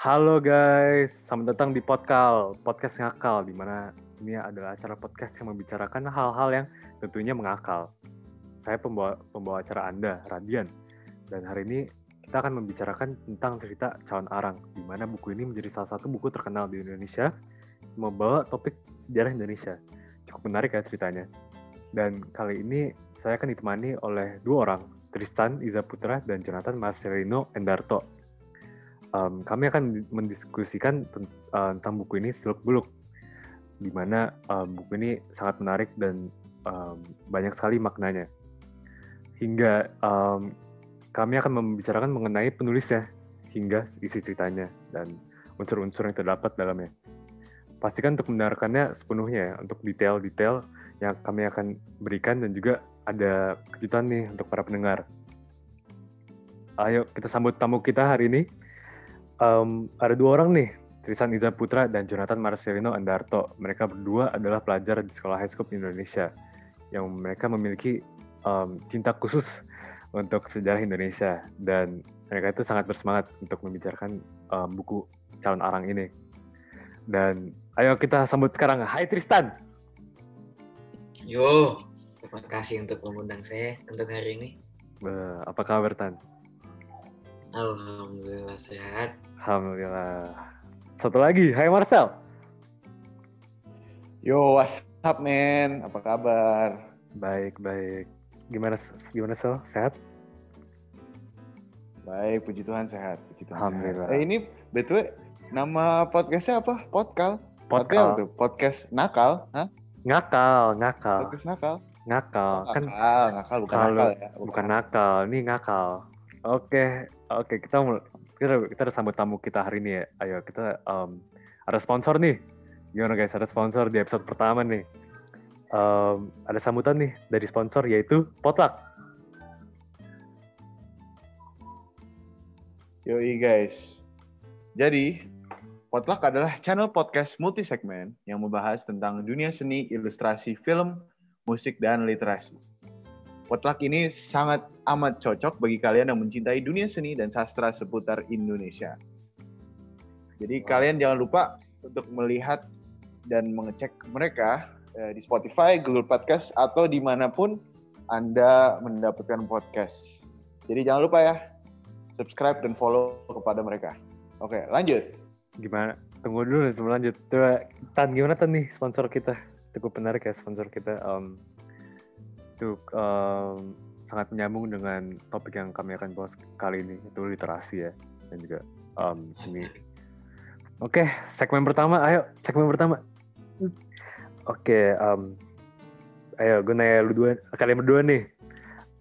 Halo guys, selamat datang di Podkal, podcast ngakal, di mana ini adalah acara podcast yang membicarakan hal-hal yang tentunya mengakal. Saya pembawa, pembawa acara Anda, Radian, dan hari ini kita akan membicarakan tentang cerita Cawan Arang, di mana buku ini menjadi salah satu buku terkenal di Indonesia, membawa topik sejarah Indonesia. Cukup menarik ya ceritanya. Dan kali ini saya akan ditemani oleh dua orang, Tristan Iza Putra dan Jonathan Marcelino Endarto um, kami akan mendiskusikan uh, tentang buku ini seluk beluk, di mana um, buku ini sangat menarik dan um, banyak sekali maknanya. Hingga um, kami akan membicarakan mengenai penulisnya, hingga isi ceritanya dan unsur-unsur yang terdapat dalamnya. Pastikan untuk mendengarkannya sepenuhnya ya, untuk detail-detail yang kami akan berikan dan juga ada kejutan nih untuk para pendengar. Ayo kita sambut tamu kita hari ini um, ada dua orang nih, Tristan Iza Putra dan Jonathan Marcelino Andarto. Mereka berdua adalah pelajar di sekolah high school Indonesia yang mereka memiliki um, cinta khusus untuk sejarah Indonesia dan mereka itu sangat bersemangat untuk membicarakan um, buku calon arang ini. Dan ayo kita sambut sekarang. Hai Tristan. Yo, terima kasih untuk mengundang saya untuk hari ini. apa kabar Tan? Alhamdulillah sehat. Alhamdulillah. Satu lagi, Hai Marcel. Yo, what's up, man? Apa kabar? Baik, baik. Gimana gimana Sel? Sehat? Baik, puji Tuhan sehat. Puji Tuhan Alhamdulillah. Sehat. Eh, ini BTW nama podcastnya apa? Podkal. Podkal. tuh? Podcast nakal, Hah? Ngakal, ngakal. Podcast nakal. Ngakal. Oh, kan nakal, nakal bukan kalau nakal ya. bukan nakal, ini ngakal. Oke, oke kita mul- kita kita ada sambut tamu kita hari ini ya. Ayo kita um, ada sponsor nih. Gimana guys? Ada sponsor di episode pertama nih. Um, ada sambutan nih dari sponsor yaitu Potluck. Yoi guys. Jadi, Potluck adalah channel podcast multi segmen yang membahas tentang dunia seni, ilustrasi, film, musik, dan literasi. Potluck ini sangat amat cocok bagi kalian yang mencintai dunia seni dan sastra seputar Indonesia. Jadi kalian jangan lupa untuk melihat dan mengecek mereka eh, di Spotify, Google Podcast, atau di mana pun Anda mendapatkan podcast. Jadi jangan lupa ya, subscribe dan follow kepada mereka. Oke, lanjut. Gimana? Tunggu dulu sebelum lanjut. Coba Tan gimana Tan nih sponsor kita? Cukup menarik ya sponsor kita. Um, itu um, sangat menyambung dengan topik yang kami akan bahas kali ini itu literasi ya dan juga um, seni. Oke, segmen pertama, ayo segmen pertama. Oke, um, ayo gue nanya lu dua, kalian berdua nih.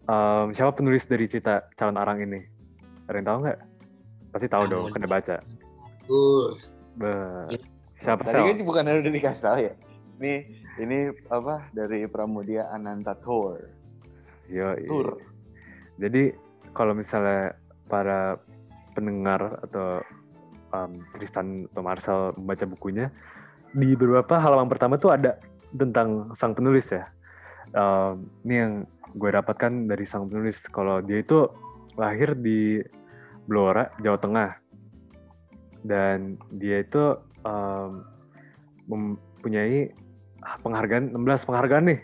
Um, siapa penulis dari cerita calon arang ini? Yang tahu nggak? Pasti tahu dong, udah baca. Tuh, Be- siapa Tadi kan bukan udah dikasih tahu ya. Ini ini apa dari Pramudia Ananta Tour. Yo, Tour. Jadi kalau misalnya para pendengar atau um, Tristan atau Marcel membaca bukunya, di beberapa halaman pertama tuh ada tentang sang penulis ya. Um, ini yang gue dapatkan dari sang penulis. Kalau dia itu lahir di Blora, Jawa Tengah. Dan dia itu um, mempunyai penghargaan 16 penghargaan nih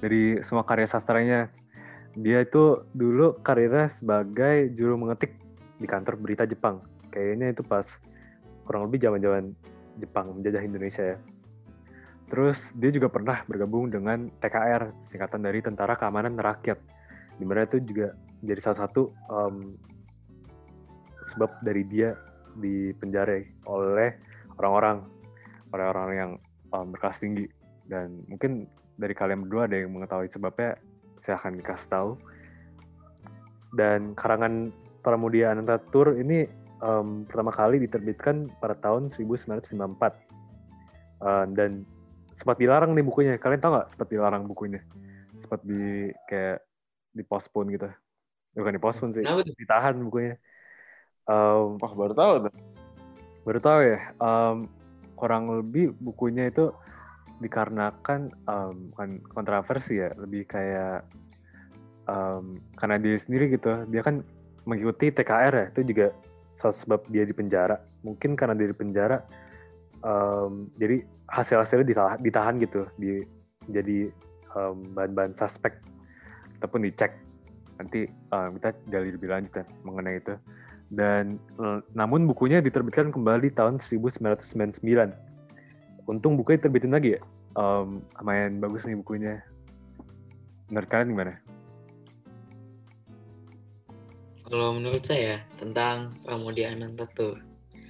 dari semua karya sastranya. Dia itu dulu karirnya sebagai juru mengetik di kantor berita Jepang. Kayaknya itu pas kurang lebih zaman-zaman Jepang menjajah Indonesia ya. Terus dia juga pernah bergabung dengan TKR, singkatan dari Tentara Keamanan Rakyat. Di mana itu juga jadi salah satu um, sebab dari dia di penjara oleh orang-orang orang-orang yang um, berkelas tinggi dan mungkin dari kalian berdua ada yang mengetahui sebabnya saya akan dikasih tahu. Dan karangan Pramudia Ananta Tour ini um, pertama kali diterbitkan pada tahun 1994 Uh, dan sempat dilarang nih bukunya. Kalian tahu nggak sempat dilarang bukunya? Sempat di kayak di postpone gitu bukan di postpone sih. Kenapa ditahan bukunya. Um, Wah, baru tahu tuh. baru tahu ya. Um, kurang lebih bukunya itu dikarenakan um, bukan kontroversi ya lebih kayak um, karena dia sendiri gitu dia kan mengikuti TKR ya itu juga sebab dia di penjara. Mungkin karena dia di penjara, um, jadi hasil-hasilnya ditahan, ditahan gitu, di, jadi um, bahan-bahan suspek ataupun dicek. Nanti um, kita gali lebih lanjut ya mengenai itu. Dan namun bukunya diterbitkan kembali tahun 1999. Untung bukunya terbitin lagi ya. Um, lumayan bagus nih bukunya. Menurut kalian gimana? Kalau menurut saya tentang Pramudia Anantatur,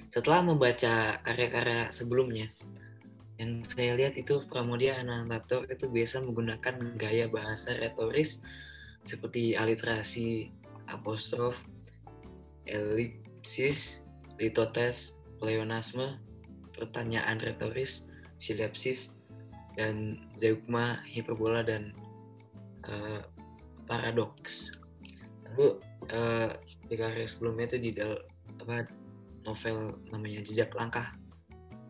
setelah membaca karya-karya sebelumnya, yang saya lihat itu Pramudia Anantatur itu biasa menggunakan gaya bahasa retoris seperti aliterasi, apostrof, elipsis, litotes, pleonasme, pertanyaan retoris, silapsis, dan zeugma, hiperbola, dan uh, paradoks. Lalu uh, di karya sebelumnya itu di dal apa novel namanya Jejak Langkah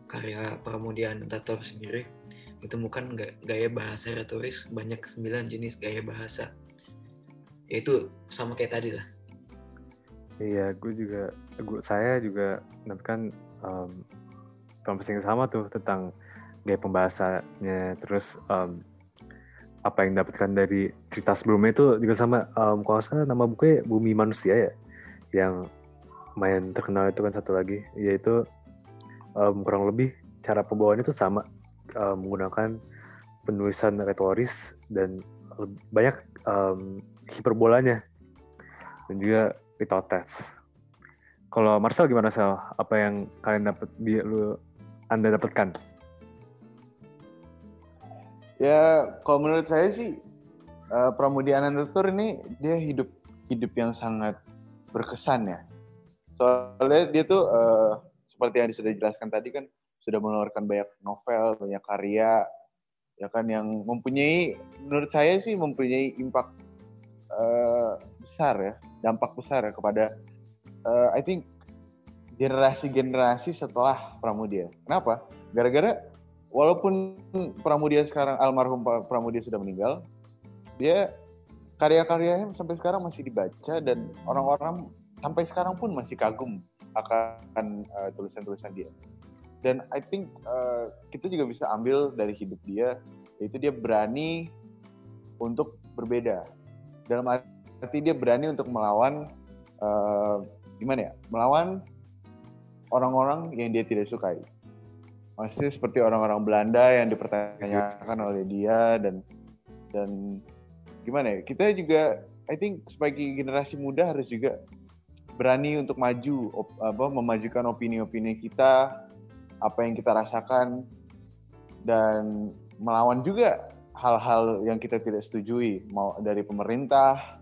karya Pramudia Anantatur sendiri ditemukan gaya bahasa retoris banyak sembilan jenis gaya bahasa yaitu sama kayak tadi lah iya gue juga gue saya juga kan um, yang sama tuh tentang gaya pembahasannya terus um, apa yang dapatkan dari cerita sebelumnya itu juga sama um, kalau saya nama bukunya Bumi Manusia ya yang main terkenal itu kan satu lagi yaitu um, kurang lebih cara pembawaan itu sama um, menggunakan penulisan retoris dan banyak um, hiperbolanya dan juga litotes. Kalau Marcel gimana sel? Apa yang kalian dapat dia lu anda dapatkan? Ya, kalau menurut saya sih uh, Pramudia Anantatur ini dia hidup hidup yang sangat berkesan ya. Soalnya dia tuh uh, seperti yang sudah dijelaskan tadi kan sudah mengeluarkan banyak novel, banyak karya, ya kan yang mempunyai menurut saya sih mempunyai impact uh, besar ya, dampak besar ya kepada uh, I think generasi-generasi setelah Pramudia. Kenapa? Gara-gara walaupun Pramudia sekarang almarhum Pramudia sudah meninggal, dia karya-karyanya sampai sekarang masih dibaca dan orang-orang sampai sekarang pun masih kagum akan uh, tulisan-tulisan dia. Dan I think uh, kita juga bisa ambil dari hidup dia, yaitu dia berani untuk berbeda. Dalam arti dia berani untuk melawan uh, gimana ya? Melawan orang-orang yang dia tidak sukai maksudnya seperti orang-orang Belanda yang dipertanyakan oleh dia dan dan gimana ya kita juga I think sebagai generasi muda harus juga berani untuk maju op, apa memajukan opini-opini kita apa yang kita rasakan dan melawan juga hal-hal yang kita tidak setujui mau dari pemerintah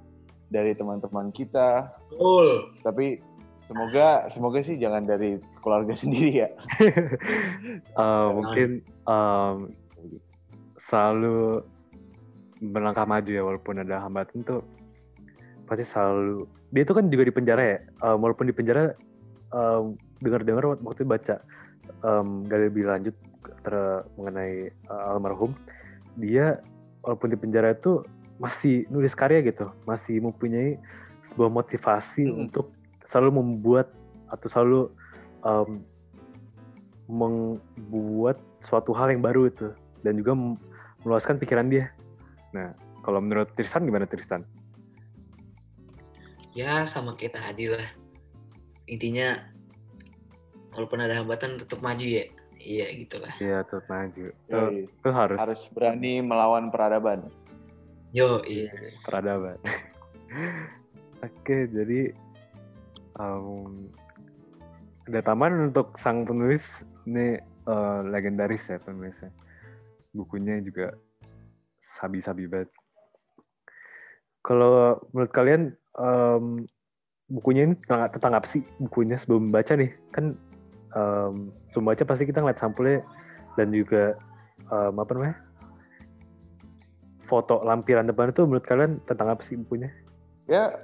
dari teman-teman kita Betul. tapi Semoga semoga sih jangan dari keluarga sendiri ya. uh, mungkin um, selalu melangkah maju ya walaupun ada hambatan tuh pasti selalu dia itu kan juga di penjara ya um, walaupun di penjara um, dengar-dengar waktu baca um, gak lebih lanjut ter mengenai uh, almarhum dia walaupun di penjara itu masih nulis karya gitu masih mempunyai sebuah motivasi hmm. untuk selalu membuat atau selalu um, membuat suatu hal yang baru itu dan juga meluaskan pikiran dia. Nah, kalau menurut Tristan gimana Tristan? Ya sama kita tadi lah. Intinya walaupun ada hambatan tetap maju ya. Iya gitulah. Iya tetap maju. Itu, itu harus harus berani melawan peradaban. Yo, iya. Peradaban. Oke, jadi um, ada taman untuk sang penulis ini uh, legendaris ya penulisnya. Bukunya juga sabi-sabi banget. Kalau menurut kalian um, bukunya ini tentang, tentang apa sih bukunya sebelum membaca nih? Kan um, sebelum baca pasti kita ngeliat sampulnya dan juga um, apa namanya? Foto lampiran depan itu menurut kalian tentang apa sih bukunya? Ya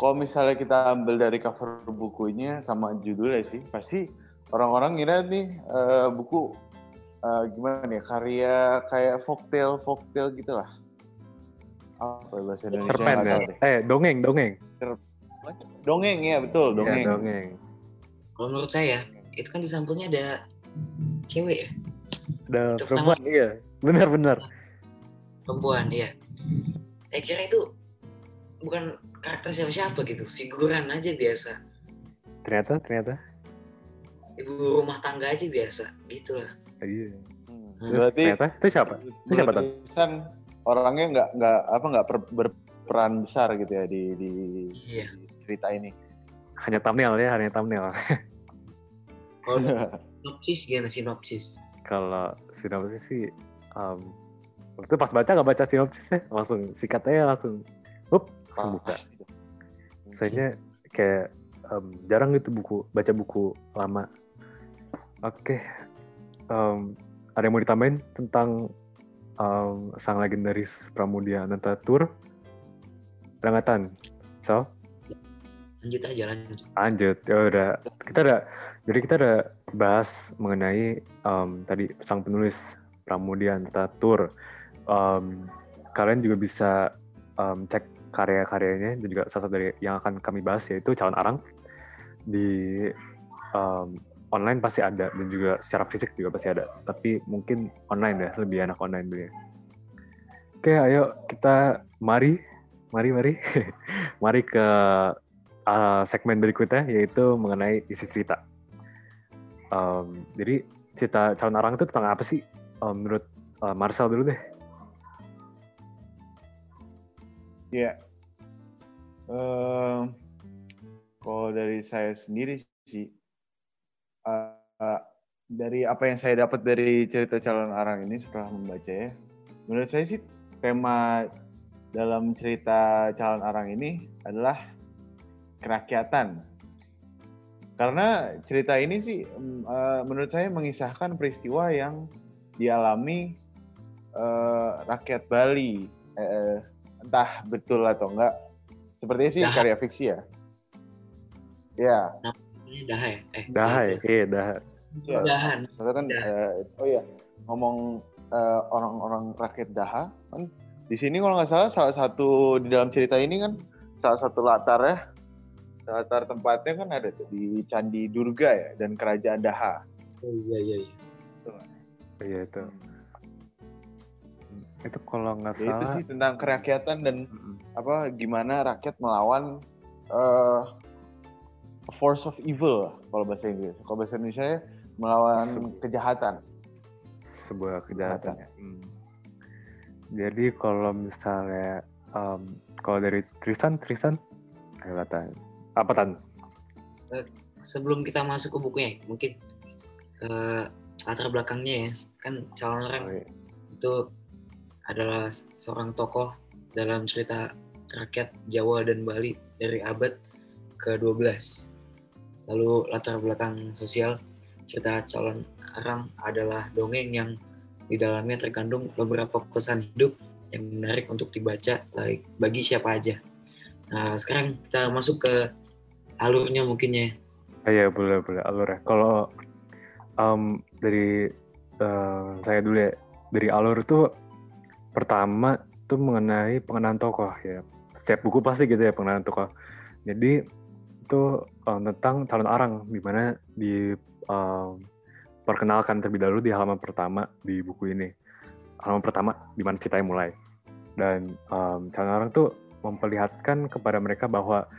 kalau misalnya kita ambil dari cover bukunya sama judulnya sih, pasti orang-orang ngira nih uh, buku uh, gimana ya karya kayak folktale folktale gitu lah. Apa oh, bahasa Indonesia? Cerpen ya? Eh dongeng dongeng. Dongeng ya betul iya, dongeng. Ya, dongeng. Kalau menurut saya, itu kan di sampulnya ada cewek ya, Ada perempuan, iya. Benar-benar. perempuan, iya. Saya kira itu bukan karakter siapa-siapa gitu, figuran aja biasa. Ternyata, ternyata. Ibu rumah tangga aja biasa, gitu lah. Iya. Hmm. Terus Berarti ternyata, itu siapa? Itu siapa, Tan? Tristan orangnya nggak nggak apa nggak per- berperan besar gitu ya di di, Iya. di cerita ini. Hanya thumbnail ya, hanya thumbnail. Kalau sinopsis gimana sinopsis? Kalau sinopsis sih, um, waktu pas baca nggak baca sinopsisnya, langsung sikat aja langsung, up, langsung buka. Sayangnya kayak em, jarang gitu buku baca buku lama. Oke, Em, ada yang mau ditambahin tentang em, sang legendaris Pramudia Anantatur? Ada nggak, Tan? So, Lanjut aja lanjut. lanjut. Ya udah, kita ada, jadi kita ada bahas mengenai em, tadi sang penulis Pramudia Anantatur. Em, kalian juga bisa em, cek karya-karyanya dan juga salah satu dari yang akan kami bahas yaitu Calon Arang. Di em, online pasti ada dan juga secara fisik juga pasti ada. Tapi mungkin online ya lebih enak online dulu ya. Oke ayo kita mari mari mari. Mari ke uh, segmen berikutnya yaitu mengenai isi cerita. Em, jadi cerita calon arang itu tentang apa sih? Em, menurut uh, Marcel dulu deh Iya. Em, kalau dari saya sendiri sih, eh, eh, dari apa yang saya dapat dari cerita calon arang ini setelah membaca ya, menurut saya sih tema dalam cerita calon arang ini adalah kerakyatan. Karena cerita ini sih menurut saya mengisahkan peristiwa yang dialami eh, rakyat Bali. Eh, entah betul atau enggak. Sepertinya sih Dah. karya fiksi ya. Ya, Ini dah ya? Eh, dah ya iya dah ya. Dahan. Soalnya kan, eh, oh iya, ngomong eh, orang-orang rakyat Daha, kan di sini kalau nggak salah salah satu di dalam cerita ini kan salah satu latar ya, latar tempatnya kan ada tuh di Candi Durga ya dan Kerajaan Daha. Oh iya iya iya. iya itu itu kalau nggak Ya, itu salah sih tentang kerakyatan dan Mm-mm. apa gimana rakyat melawan eh, a force of evil kalau bahasa Inggris. Kalau bahasa Indonesia ya, melawan Sebu- kejahatan. sebuah kejahatan. ya. Hmm. Jadi kalau misalnya em, kalau dari Tristan, Tristan, apa tan? Sebelum kita masuk ke bukunya, mungkin eh, latar belakangnya ya, kan calon orang Oh, iya. itu adalah seorang tokoh dalam cerita rakyat Jawa dan Bali dari abad ke-12. Lalu latar belakang sosial cerita calon arang adalah dongeng yang di dalamnya terkandung beberapa pesan hidup yang menarik untuk dibaca like, bagi siapa aja. Nah, sekarang kita masuk ke alurnya mungkin ya. Ah, Iya boleh boleh alur ya. Kalau em, dari eh, saya dulu ya dari alur itu pertama itu mengenai pengenalan tokoh ya. Setiap buku pasti gitu ya pengenalan tokoh. Jadi itu em, tentang calon arang di mana di perkenalkan terlebih dahulu di halaman pertama di buku ini. Halaman pertama di mana ceritanya mulai. Dan em, calon arang tuh memperlihatkan kepada mereka bahwa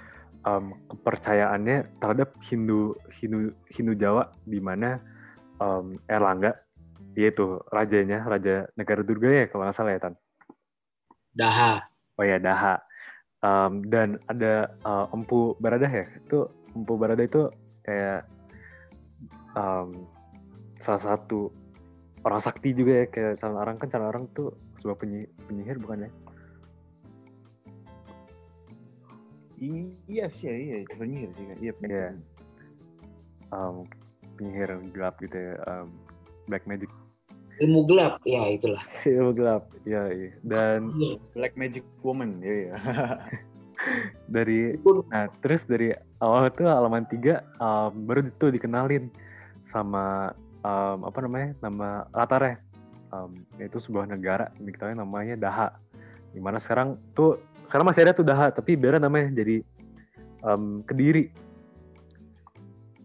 em, kepercayaannya terhadap Hindu Hindu Hindu Jawa di mana em, Erlangga yaitu rajanya raja negara Durga ya kalau nggak salah ya Tan. Daha. Oh ya Daha. Em, dan ada eh, Empu Barada ya itu Empu Barada itu kayak em, salah satu orang sakti juga ya kayak calon orang kan calon orang tuh sebuah penyi- penyihir bukan ya? Iya sih, iya, penyihir sih kan. Iya, penyihir. Iya. Em, penyihir gelap gitu ya em, black magic Ilmu gelap, ya itulah. ilmu gelap. Ya iya. dan Black Magic Woman, iya, iya. dari nah terus dari awal itu halaman tiga em, baru itu dikenalin sama em, apa namanya nama latarnya. Em, yaitu sebuah negara. Yang diketahui namanya Daha. Di mana sekarang tuh sekarang masih ada tuh Daha tapi biar namanya. Jadi em, Kediri.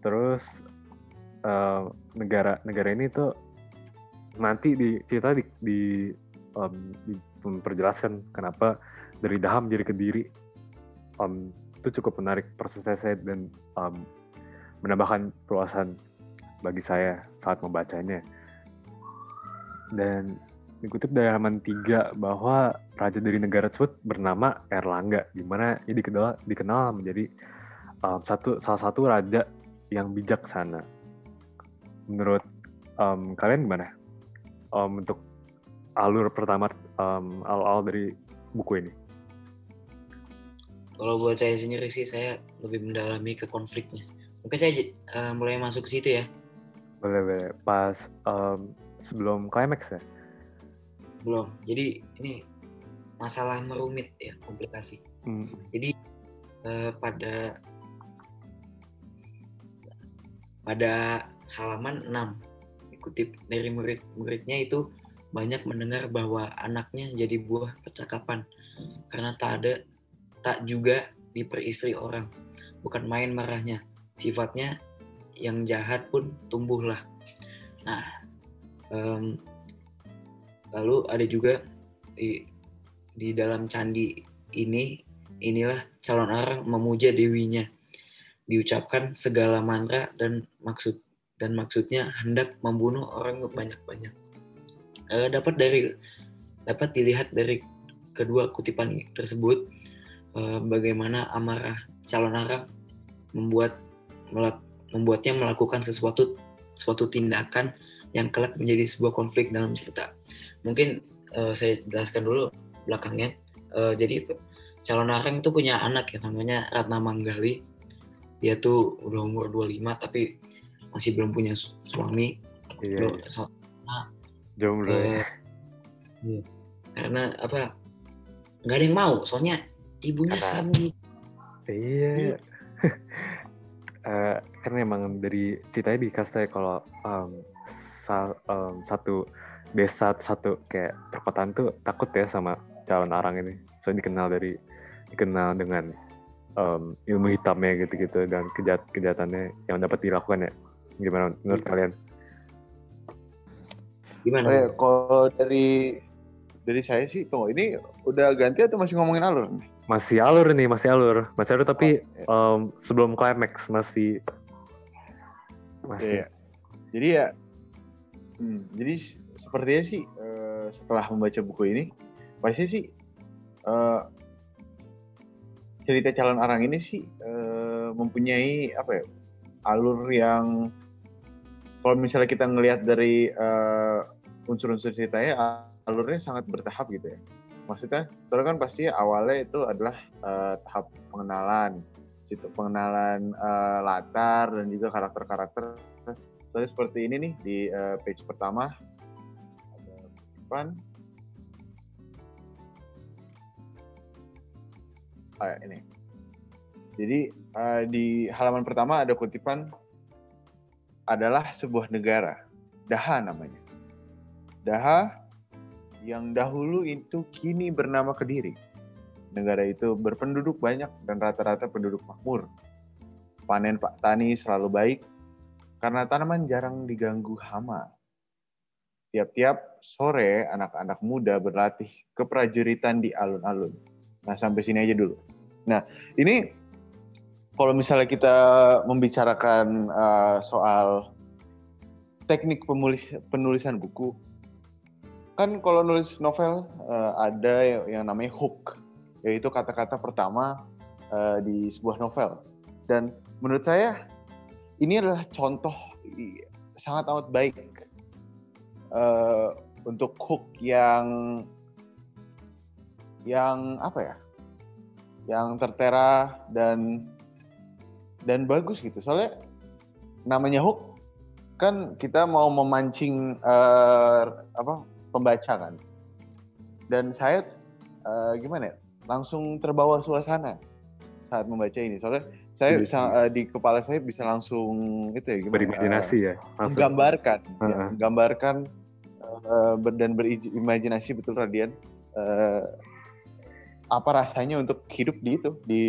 Terus eh, negara negara ini tuh nanti di cerita di, di, em, memperjelaskan kenapa dari Daham jadi Kediri Em, itu cukup menarik prosesnya saya dan em, menambahkan perluasan bagi saya saat membacanya dan dikutip dari halaman 3 bahwa raja dari negara tersebut bernama Erlangga di mana ia dikenal dikenal menjadi um, satu salah satu raja yang bijaksana. Menurut um, kalian gimana? Um, untuk alur pertama um, awal dari buku ini? Kalau buat saya sendiri sih saya lebih mendalami ke konfliknya. Mungkin saya eh, mulai masuk ke situ ya. Boleh, boleh. Pas um, sebelum climax ya? Belum. Jadi ini masalah merumit ya, komplikasi. Hmm. Jadi eh, pada pada halaman 6 dikutip dari murid-muridnya itu banyak mendengar bahwa anaknya jadi buah percakapan. Karena tak ada tak juga diperistri orang. Bukan main marahnya. Sifatnya yang jahat pun tumbuhlah. Nah em, lalu ada juga di di dalam candi ini inilah calon orang memuja dewinya. Diucapkan segala mantra dan maksud dan maksudnya hendak membunuh orang banyak-banyak. Eh, dapat dari dapat dilihat dari kedua kutipan tersebut eh, bagaimana amarah calon arang membuat melak- membuatnya melakukan sesuatu suatu tindakan yang kelak menjadi sebuah konflik dalam cerita. Mungkin eh, saya jelaskan dulu belakangnya. Eh, jadi calon arang itu punya anak ya namanya Ratna Manggali. Dia tuh udah umur 25 tapi masih belum punya su- suami. Iya, Belum- iya. so- jomblo ya. eh, iya. karena apa nggak ada yang mau soalnya ibunya Karena- sami Iya. Eh, kan emang dari ceritanya dikasih saya kalau em, sa- em, satu desa satu kayak perkotaan tuh takut ya sama calon arang ini. Soalnya dikenal dari dikenal dengan em, ilmu hitamnya gitu-gitu dan kejat kejahatannya yang dapat dilakukan ya. Gimana menurut Iya. kalian? gimana ya, kalau dari dari saya sih, tunggu ini udah ganti atau masih ngomongin alur? nih? Masih alur nih, masih alur. Masih alur tapi Oh, iya. em, sebelum climax masih masih iya. Jadi ya, hmm, jadi sepertinya sih eh, setelah membaca buku ini, pasti sih eh, cerita calon arang ini sih eh, mempunyai apa ya alur yang kalau misalnya kita ngelihat dari eh, unsur-unsur ceritanya alurnya sangat bertahap gitu ya. Maksudnya, soalnya kan pasti awalnya itu adalah eh, tahap pengenalan, situ pengenalan eh, latar dan juga karakter-karakter. Soalnya seperti ini nih di eh, page pertama ada kutipan. Ah, ya, ini. Jadi eh, di halaman pertama ada kutipan adalah sebuah negara, Daha namanya. Daha yang dahulu itu kini bernama Kediri. Negara itu berpenduduk banyak dan rata-rata penduduk makmur. Panen pak tani selalu baik karena tanaman jarang diganggu hama. Tiap-tiap sore anak-anak muda berlatih keprajuritan di alun-alun. Nah sampai sini aja dulu. Nah ini kalau misalnya kita membicarakan uh, soal teknik penulis, penulisan buku, kan kalau nulis novel uh, ada yang, yang namanya hook, yaitu kata-kata pertama uh, di sebuah novel. Dan menurut saya ini adalah contoh sangat amat baik uh, untuk hook yang yang apa ya, yang tertera dan dan bagus gitu. Soalnya namanya hook kan kita mau memancing eh, apa pembaca kan. Dan saya eh, gimana ya? Langsung terbawa suasana saat membaca ini. Soalnya saya Iya bisa eh, di kepala saya bisa langsung itu ya gimana? berimajinasi ya. eh, Langsung. menggambarkan, ya, Heeh. menggambarkan ber- dan berimajinasi betul Radian eh, apa rasanya untuk hidup di itu di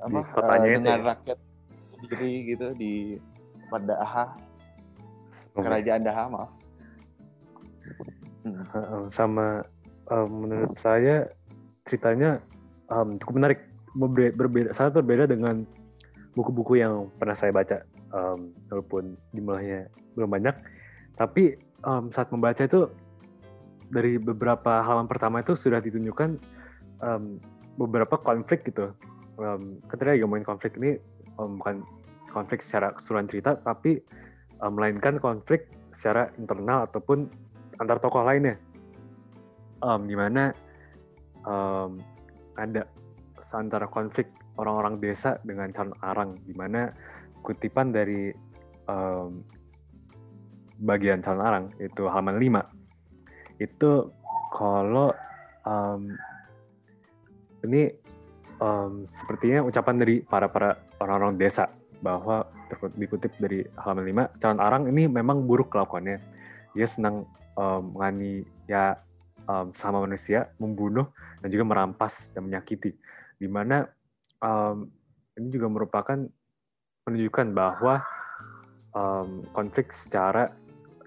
apa kotanya eh, itu dengan ya? rakyat sendiri gitu di pada Aha kerajaan Daha maaf. Hmm. Sama em, menurut saya ceritanya em, cukup menarik. Berbe- berbeda sangat berbeda dengan buku-buku yang pernah saya baca Em, walaupun jumlahnya belum banyak. Tapi em, saat membaca itu dari beberapa halaman pertama itu sudah ditunjukkan em, beberapa konflik gitu. Um, ketika lagi ngomongin konflik ini em, bukan konflik secara keseluruhan cerita tapi em, melainkan konflik secara internal ataupun antar tokoh lainnya. Um, di mana um, ada antara konflik orang-orang desa dengan calon arang di mana kutipan dari um, bagian calon arang itu halaman 5 itu kalau um, ini um, sepertinya ucapan dari para para orang-orang desa bahwa dikutip dari halaman 5 calon arang ini memang buruk kelakuannya dia senang um, menganiaya um, sama manusia, membunuh dan juga merampas dan menyakiti. Di mana um, ini juga merupakan menunjukkan bahwa um, konflik secara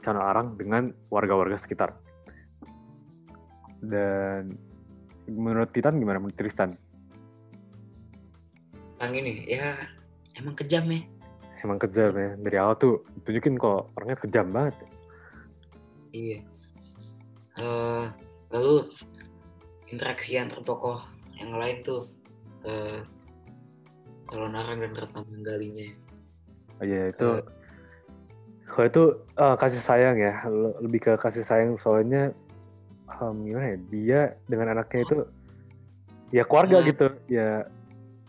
calon arang dengan warga-warga sekitar. Dan menurut Titan gimana menurut Tristan? Tentang ini ya emang kejam ya. Emang kejam ya dari awal tuh tunjukin kok orangnya kejam banget. Iya. Eh, lalu interaksi antar tokoh yang lain tuh eh kalau Narang dan Ratna Manggalinya. Oh, Iya itu Eh. kalau itu eh, kasih sayang ya le- lebih ke kasih sayang soalnya em, gimana ya dia dengan anaknya itu ya keluarga Hmm. gitu ya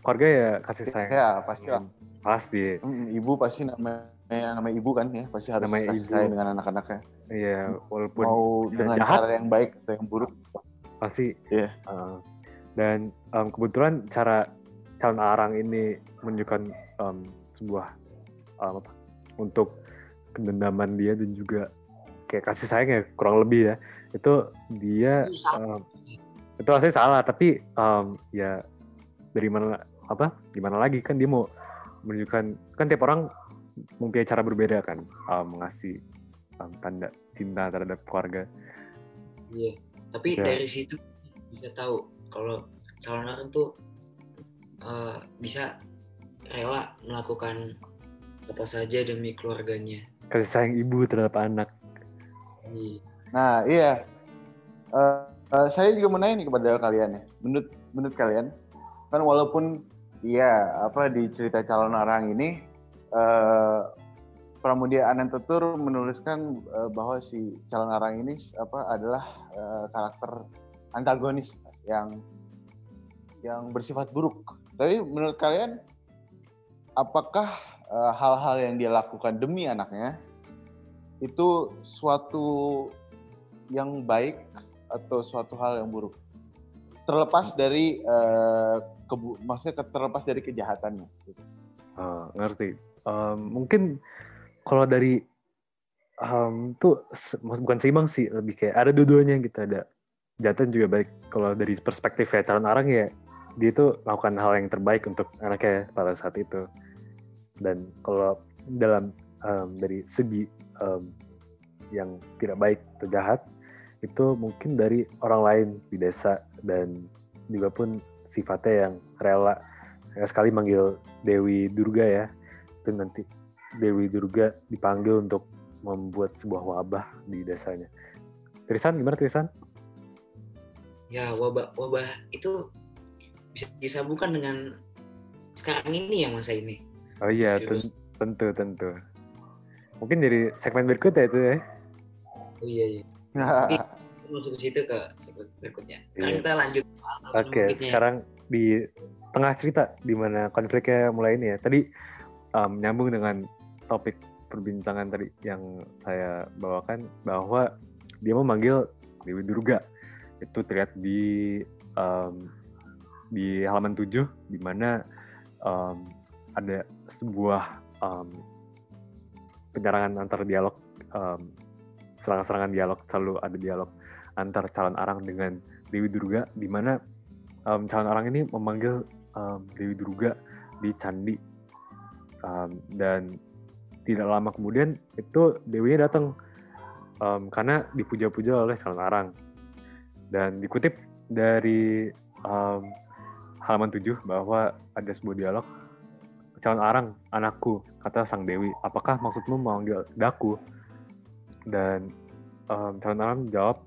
keluarga ya kasih sayang Ya pasti lah. pasti Mm, Ibu pasti namanya namanya ibu kan ya pasti harus Namanya kasih ibu. sayang dengan anak-anaknya. ya walaupun Mau ya, dengan jahat. cara yang baik atau yang buruk. pasti Iya. eh, dan em, kebetulan cara calon arang ini menunjukkan em, sebuah em, apa untuk kedendaman dia dan juga kayak kasih sayang ya kurang lebih ya itu dia em, itu rasanya salah tapi em, ya dari mana apa gimana lagi kan dia mau menunjukkan kan tiap orang mempunyai cara berbeda kan em, mengasih em, tanda cinta terhadap keluarga Iya. Tapi Ya. dari situ bisa tahu kalau calon Narang tuh eh, bisa rela melakukan apa saja demi keluarganya. kasih sayang ibu terhadap anak Iya. Nah iya. Eh, eh, saya juga mau nanya nih kepada kalian ya. Menurut menurut kalian kan walaupun iya apa di cerita calon arang ini eh Pramudia Anantatur menuliskan eh, bahwa si calon arang ini apa adalah eh, karakter antagonis yang yang bersifat buruk. Tapi menurut kalian apakah eh, hal-hal yang dia lakukan demi anaknya itu suatu yang baik atau suatu hal yang buruk terlepas dari eh, kebu maksudnya ke- terlepas dari kejahatannya. Eh, ngerti. Em, mungkin kalau dari em, tuh bukan seimbang sih lebih kayak ada dua-duanya gitu. Ada jatuh juga baik. Kalau dari perspektif calon arang ya dia itu melakukan hal yang terbaik untuk anaknya pada saat itu. Dan kalau dalam em, dari segi em, yang tidak baik atau jahat itu mungkin dari orang lain di desa dan juga pun sifatnya yang rela sekali manggil Dewi Durga ya itu nanti Dewi Durga dipanggil untuk membuat sebuah wabah di desanya. Trisan gimana Trisan? Ya wabah wabah itu bisa disambungkan dengan sekarang ini ya masa ini. Oh iya Virus. tentu tentu. Mungkin dari segmen berikut ya itu ya. Oh iya iya. Masuk ke situ ke berikutnya. Sekarang Iya. kita lanjut. Oke, bangkitnya. sekarang di tengah cerita di mana konfliknya mulai ini ya. Tadi um, nyambung dengan topik perbincangan tadi yang saya bawakan bahwa dia memanggil Dewi Durga. Itu terlihat di um, di halaman 7 di mana um, ada sebuah um, penyerangan antar dialog um, serangan-serangan dialog selalu ada dialog antar calon arang dengan Dewi Durga di mana um, calon arang ini memanggil um, Dewi Durga di candi. Um, dan tidak lama kemudian itu dewinya datang um, karena dipuja-puja oleh calon arang. Dan dikutip dari um, halaman 7 bahwa ada sebuah dialog calon arang anakku kata sang dewi apakah maksudmu memanggil daku? Dan um, calon arang menjawab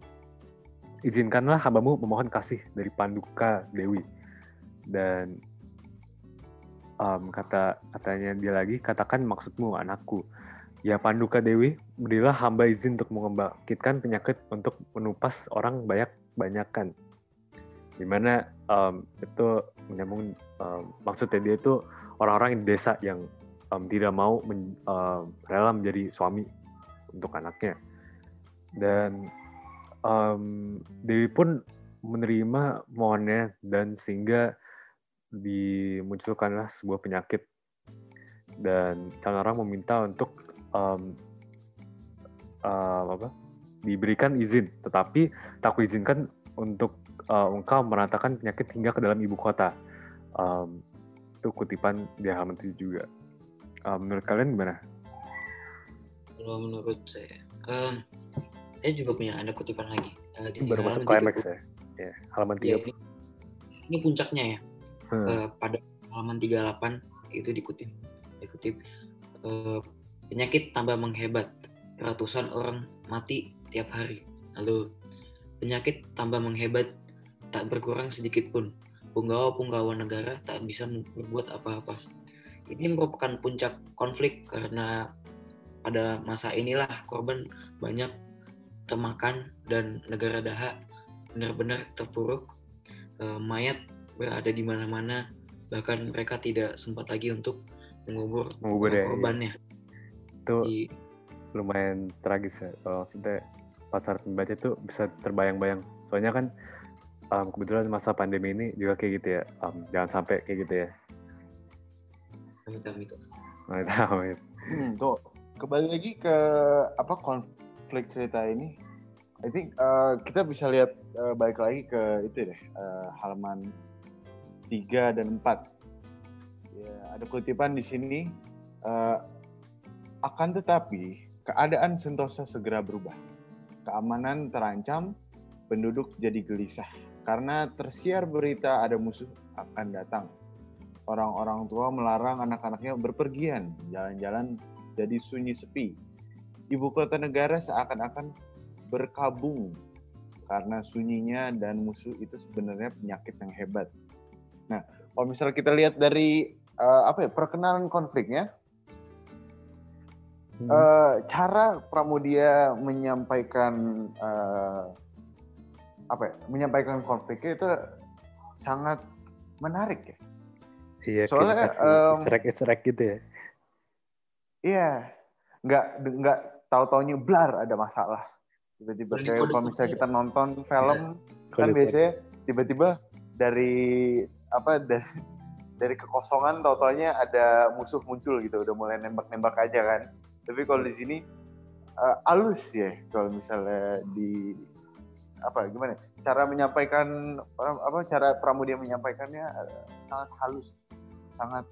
izinkanlah hambamu memohon kasih dari panduka dewi. Dan um, kata katanya dia lagi katakan maksudmu anakku. Ya panduka dewi berilah hamba izin untuk membangkitkan penyakit untuk menupas orang banyak banyakan. Di mana um, itu menyambung um, maksudnya dia itu orang-orang di desa yang um, tidak mau men, um, rela menjadi suami untuk anaknya. Dan um, Dewi pun menerima mohonnya dan sehingga dimunculkanlah sebuah penyakit. Dan calon orang meminta untuk um, uh, apa diberikan izin. Tetapi tak kuizinkan untuk uh, engkau meratakan penyakit hingga ke dalam ibu kota. Um, itu kutipan di halaman 7 juga. Um, menurut kalian gimana? Kalau menurut saya, um, saya juga punya ada kutipan lagi. Uh, di baru masuk climax ya? ya, halaman 3. Ya, ini, ini puncaknya ya hmm. uh, pada halaman 38 itu dikutip dikutip uh, penyakit tambah menghebat ratusan orang mati tiap hari lalu penyakit tambah menghebat tak berkurang sedikit pun punggawa-punggawa negara tak bisa berbuat apa-apa ini merupakan puncak konflik karena pada masa inilah korban banyak termakan dan negara daha benar-benar terpuruk e, mayat berada di mana-mana. Bahkan mereka tidak sempat lagi untuk mengubur, mengubur ya, korbannya. itu di, lumayan tragis ya. Kalau maksudnya pasar pembaca itu bisa terbayang-bayang. Soalnya kan um, kebetulan masa pandemi ini juga kayak gitu ya. Um, jangan sampai kayak gitu ya. Amit amit amit amit hmm, tuh kembali lagi ke apa konflik cerita ini I think uh, kita bisa lihat uh, balik lagi ke itu deh uh, halaman 3 dan 4. Ya, ada kutipan di sini, uh, akan tetapi keadaan Sentosa segera berubah. Keamanan terancam, penduduk jadi gelisah. Karena tersiar berita ada musuh akan datang. Orang-orang tua melarang anak-anaknya berpergian, jalan-jalan jadi sunyi sepi. Ibu kota negara seakan-akan berkabung karena sunyinya dan musuh itu sebenarnya penyakit yang hebat Nah, kalau misalnya kita lihat dari uh, apa ya perkenalan konfliknya, hmm. uh, cara Pramudia menyampaikan uh, apa ya, menyampaikan konfliknya itu sangat menarik ya. Iya, soalnya um, istirahat gitu ya. Iya, nggak nggak tahu taunya blar ada masalah. Tiba-tiba kayak kalau misalnya kita nonton film ya, kan biasanya tiba-tiba dari apa dari dari kekosongan tau taunya ada musuh muncul gitu. Udah mulai nembak-nembak aja kan. Tapi kalau di sini uh, alus ya kalau misalnya di apa gimana cara menyampaikan apa cara Pramudia menyampaikannya uh, sangat halus. Sangat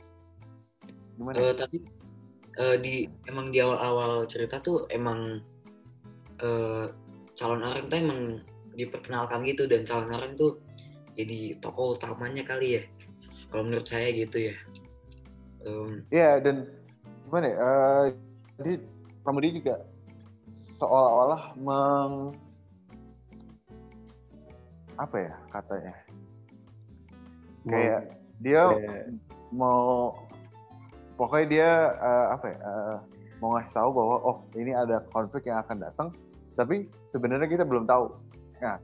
gimana uh, tapi uh, di emang di awal-awal cerita tuh emang uh, calon arang tuh emang diperkenalkan gitu dan calon arang tuh jadi tokoh utamanya kali ya. Kalau menurut saya gitu ya. Um, ya dan gimana ya uh, jadi Pramudi juga seolah-olah meng apa ya katanya? Kayak dia mau pokoknya dia uh, apa ya uh, mau ngasih tahu bahwa oh ini ada konflik yang akan datang tapi sebenarnya kita belum tahu. Nah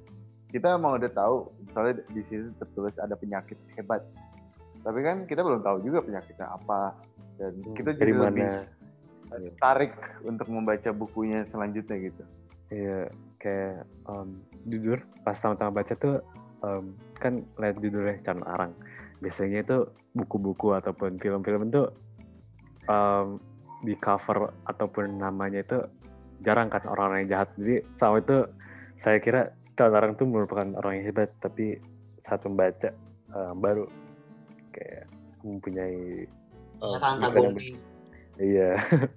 kita mau udah tahu soalnya di sini tertulis ada penyakit hebat. Tapi kan kita belum tahu juga penyakitnya apa dan hmm, kita jadi mana? lebih tarik untuk membaca bukunya selanjutnya gitu. Iya kayak um, jujur pas sama-sama baca tuh um, kan lihat judulnya Calon Arang. Biasanya itu buku-buku ataupun film-film itu um, di cover ataupun namanya itu jarang kan orang-orang yang jahat. Jadi sama itu saya kira kalau orang tuh merupakan orang yang hebat tapi saat membaca uh, baru kayak mempunyai uh, antagonis iya.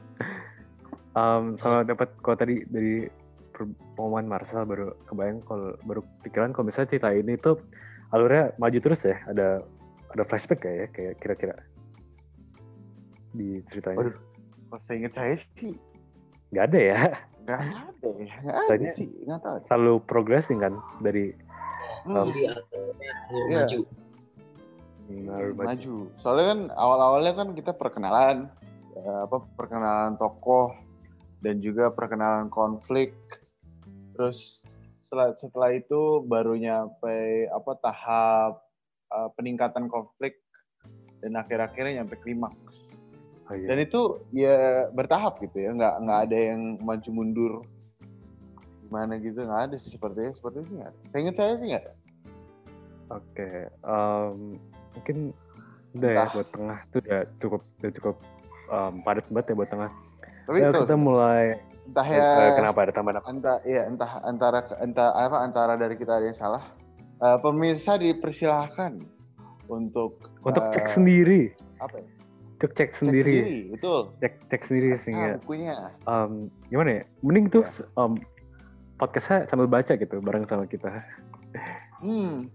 Um, sama dapat kalau tadi dari pengumuman Marcel baru kebayang kalau baru pikiran kalau misalnya cerita ini tuh alurnya maju terus ya ada ada flashback kayak ya kayak kira-kira di ceritanya Waduh. Kalau saya ingat saya sih nggak ada ya nggak ada ya, nggak ada Tanya- sih, nggak tahu. selalu progressing kan dari Hmm, Jadi alur Iya. maju. hmm, alur maju. maju. Soalnya kan awal-awalnya kan kita perkenalan, eh, apa perkenalan tokoh dan juga perkenalan konflik. Terus setelah setelah itu baru nyampe apa tahap eh, peningkatan konflik dan akhir-akhirnya nyampe klimaks. Oh, iya. Dan itu ya bertahap gitu ya, nggak nggak ada yang maju mundur gimana gitu nggak ada sih sepertinya seperti itu nggak ada. Saya ingat saya sih nggak ada. Oke, em, mungkin udah ya buat tengah tuh udah cukup udah cukup em, padat banget ya buat tengah. Tapi Ya, itu kita mulai entah eh, ya kenapa ada tambahan apa? entah ya entah antara entah apa antara dari kita ada yang salah. Eh, pemirsa dipersilahkan untuk Untuk cek eh, sendiri, apa ya? Cek Cek sendiri, betul. cek cek sendiri sehingga Nah, bukunya. em, gimana ya? Mending tuh Ya. em, podcastnya sambil baca gitu bareng sama kita. Hmm.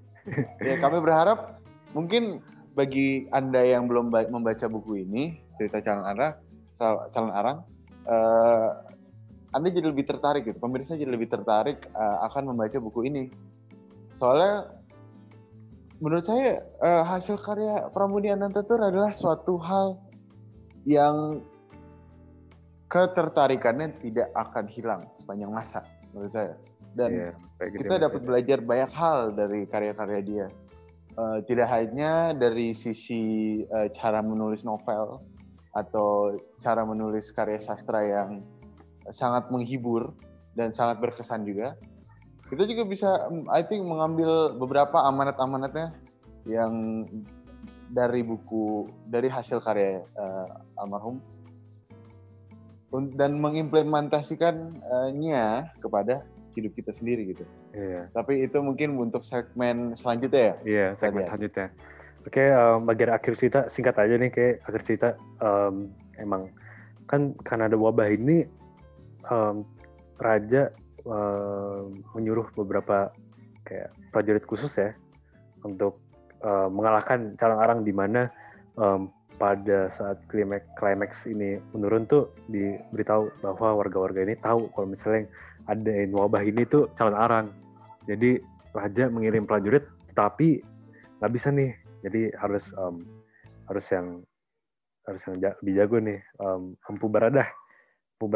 ya kami berharap mungkin bagi anda yang belum ba- membaca buku ini cerita calon arang, calon arang, eh, anda jadi lebih tertarik gitu. Pemirsa jadi lebih tertarik eh, akan membaca buku ini. Soalnya menurut saya eh, hasil karya Pramudia Anantatur adalah suatu hal yang ketertarikannya tidak akan hilang sepanjang masa menurut saya. Dan kayak gitu kita ya, dapat belajar banyak hal dari karya-karya dia. Eh, tidak hanya dari sisi eh, cara menulis novel atau cara menulis karya sastra yang sangat menghibur dan sangat berkesan juga. Kita juga bisa, I think, mengambil beberapa amanat-amanatnya yang dari buku, dari hasil karya eh, almarhum dan mengimplementasikannya kepada hidup kita sendiri gitu. Iya. Tapi itu mungkin untuk segmen selanjutnya ya. Iya, segmen Tadi ya. selanjutnya. Oke, em, bagian akhir cerita singkat aja nih kayak akhir cerita em, emang kan karena ada wabah ini em, raja em, menyuruh beberapa kayak prajurit khusus ya untuk em, mengalahkan calon arang di mana em, pada saat klimaks ini menurun tuh diberitahu bahwa warga-warga ini tahu kalau misalnya adain wabah ini tuh calon arang. Jadi raja mengirim prajurit tetapi nggak bisa nih jadi harus em, harus yang harus yang lebih jago nih em, empu baradah empu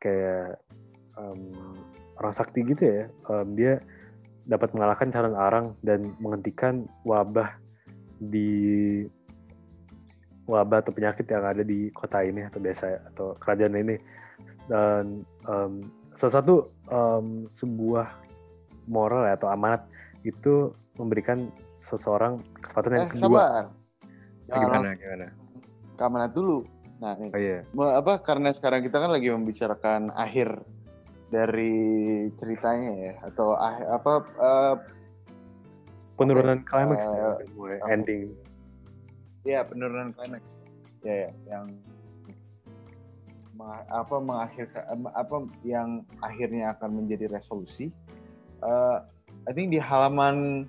kayak em, orang sakti gitu ya Em, dia dapat mengalahkan calon arang dan menghentikan wabah di wabah atau penyakit yang ada di kota ini atau desa atau kerajaan ini dan em, salah satu em, sebuah moral ya, atau amanat itu memberikan seseorang kesempatan yang Eh, kedua. sabar. Gimana gimana? ke amanat dulu. Nah, nih. Oh iya. Apa karena sekarang kita kan lagi membicarakan akhir dari ceritanya ya atau ah- apa eh, Penurunan klimaks Eh, ya, mulai apa? ending. ya penurunan klimaks. Ya, ya, yang apa mengakhirkan apa yang akhirnya akan menjadi resolusi. Eh, I think di halaman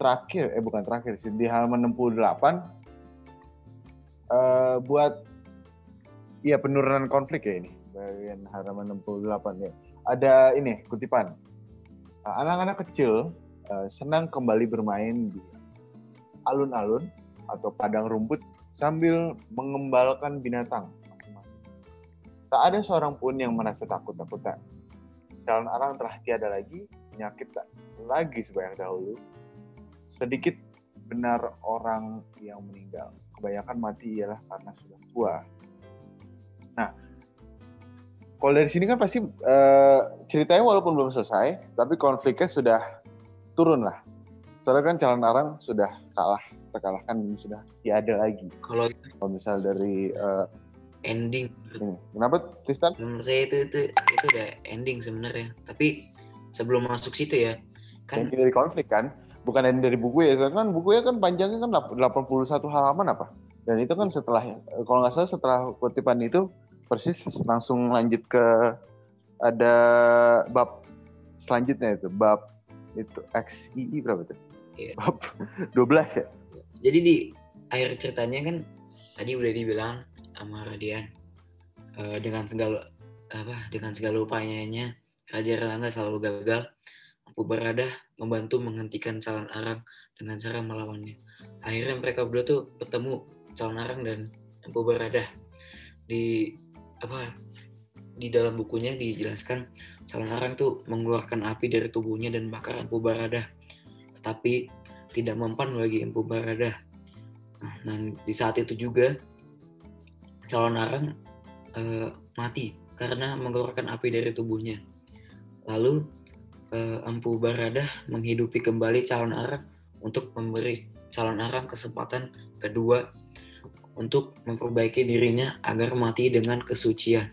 terakhir eh bukan terakhir sih di halaman 68 eh buat ya penurunan konflik ya ini bagian halaman 68 ya. Ada ini kutipan. Eh, Anak-anak kecil eh, senang kembali bermain di alun-alun atau padang rumput sambil mengembalkan binatang. Tak ada seorang pun yang merasa takut-takutan. Calon arang telah tiada lagi, penyakit tak lagi sebanyak dahulu. Sedikit benar orang yang meninggal. Kebanyakan mati ialah karena sudah tua. Nah, kalau dari sini kan pasti eh, ceritanya walaupun belum selesai, tapi konfliknya sudah turun lah. Soalnya kan calon arang sudah kalah, terkalahkan sudah tiada lagi. Kalau Kalau misal dari eh, ending ini, kenapa Tristan? menurut saya itu itu itu udah ending sebenarnya. Tapi sebelum masuk situ ya kan Yang dari konflik kan, bukan yang dari buku ya. Kan bukunya kan panjangnya kan 81 halaman apa? Dan itu kan setelah, kalau nggak salah setelah kutipan itu persis langsung lanjut ke ada bab selanjutnya itu bab itu XII berapa tuh? Iya. Bab 12 ya? Jadi di akhir ceritanya kan tadi udah dibilang sama Radian eh, dengan segala apa dengan segala upayanya Raja Erlangga selalu gagal. Empu Baradah membantu menghentikan calon Arang dengan cara melawannya. Akhirnya mereka berdua tuh bertemu calon Arang dan Empu Baradah di apa di dalam bukunya dijelaskan calon Arang tuh mengeluarkan api dari tubuhnya dan bakar Empu Baradah. Tetapi tidak mempan bagi Empu Baradah. Nah, dan di saat itu juga calon Arang eh, mati karena mengeluarkan api dari tubuhnya. Lalu eh, Empu Baradah menghidupi kembali calon Arang untuk memberi calon Arang kesempatan kedua untuk memperbaiki dirinya agar mati dengan kesucian.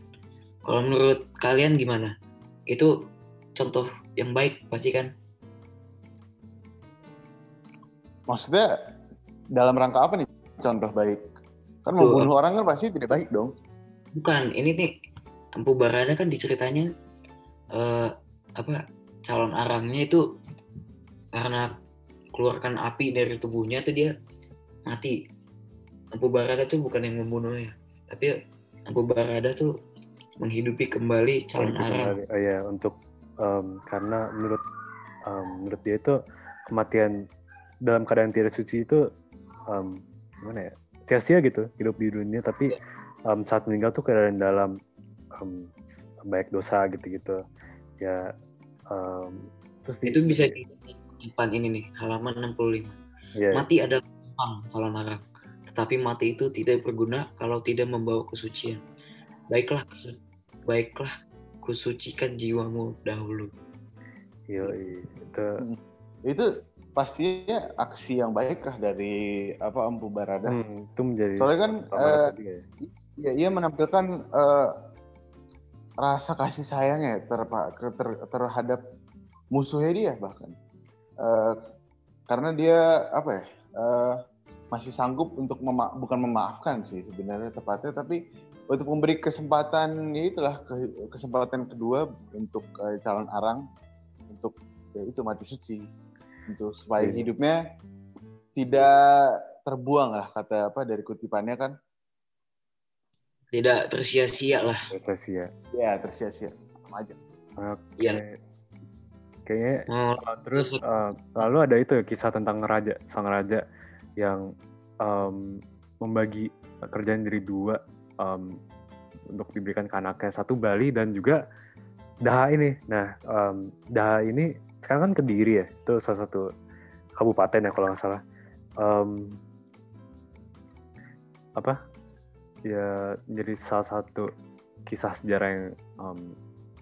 Kalau menurut kalian gimana? Itu contoh yang baik pasti kan? Maksudnya dalam rangka apa nih contoh baik? Kan Tuh. membunuh orang kan pasti tidak baik dong. Bukan, ini nih Empu Barada kan diceritanya eh, apa calon arangnya itu karena keluarkan api dari tubuhnya tuh dia mati. Empu Barada tuh bukan yang membunuhnya, tapi Empu Barada tuh menghidupi kembali calon kembali- oh ya untuk em, karena menurut em, menurut dia itu kematian dalam keadaan tidak suci itu em, gimana ya sia-sia gitu hidup di dunia. Tapi em, saat meninggal tuh keadaan dalam em, banyak dosa gitu-gitu. Ya em, terus di- Itu bisa di depan ini nih, halaman 65. ya, Mati adalah gampang calon arang, tetapi mati itu tidak berguna kalau tidak membawa kesucian. Baiklah, kesu- baiklah kusucikan jiwamu dahulu. yoi, itu Itu pastinya aksi yang baik kah dari apa Empu Barada? hmm, itu menjadi Soalnya kan, tadi ya. Ia menampilkan eh, rasa kasih sayangnya ter- ter- terhadap musuhnya dia bahkan. Eh, karena dia apa ya? eh, masih sanggup untuk mema- bukan memaafkan sih sebenarnya tepatnya tapi untuk memberi kesempatan ya itulah ke- kesempatan kedua untuk eh, calon arang untuk ya itu mati suci untuk supaya Iya. hidupnya tidak terbuang lah kata apa dari kutipannya kan Tidak tersia-sia lah. Prestasi ya ya tersia-sia sama aja Oke. Iya. Kayaknya Oh, uh, terus uh, lalu ada itu ya, kisah tentang raja, sang raja yang um, membagi kerjaan jadi dua um, untuk diberikan ke anaknya satu Bali dan juga Daha ini. Nah, um, Daha ini sekarang kan Kediri ya, itu salah satu kabupaten ya kalau nggak salah. Um, apa? Ya jadi salah satu kisah sejarah yang um,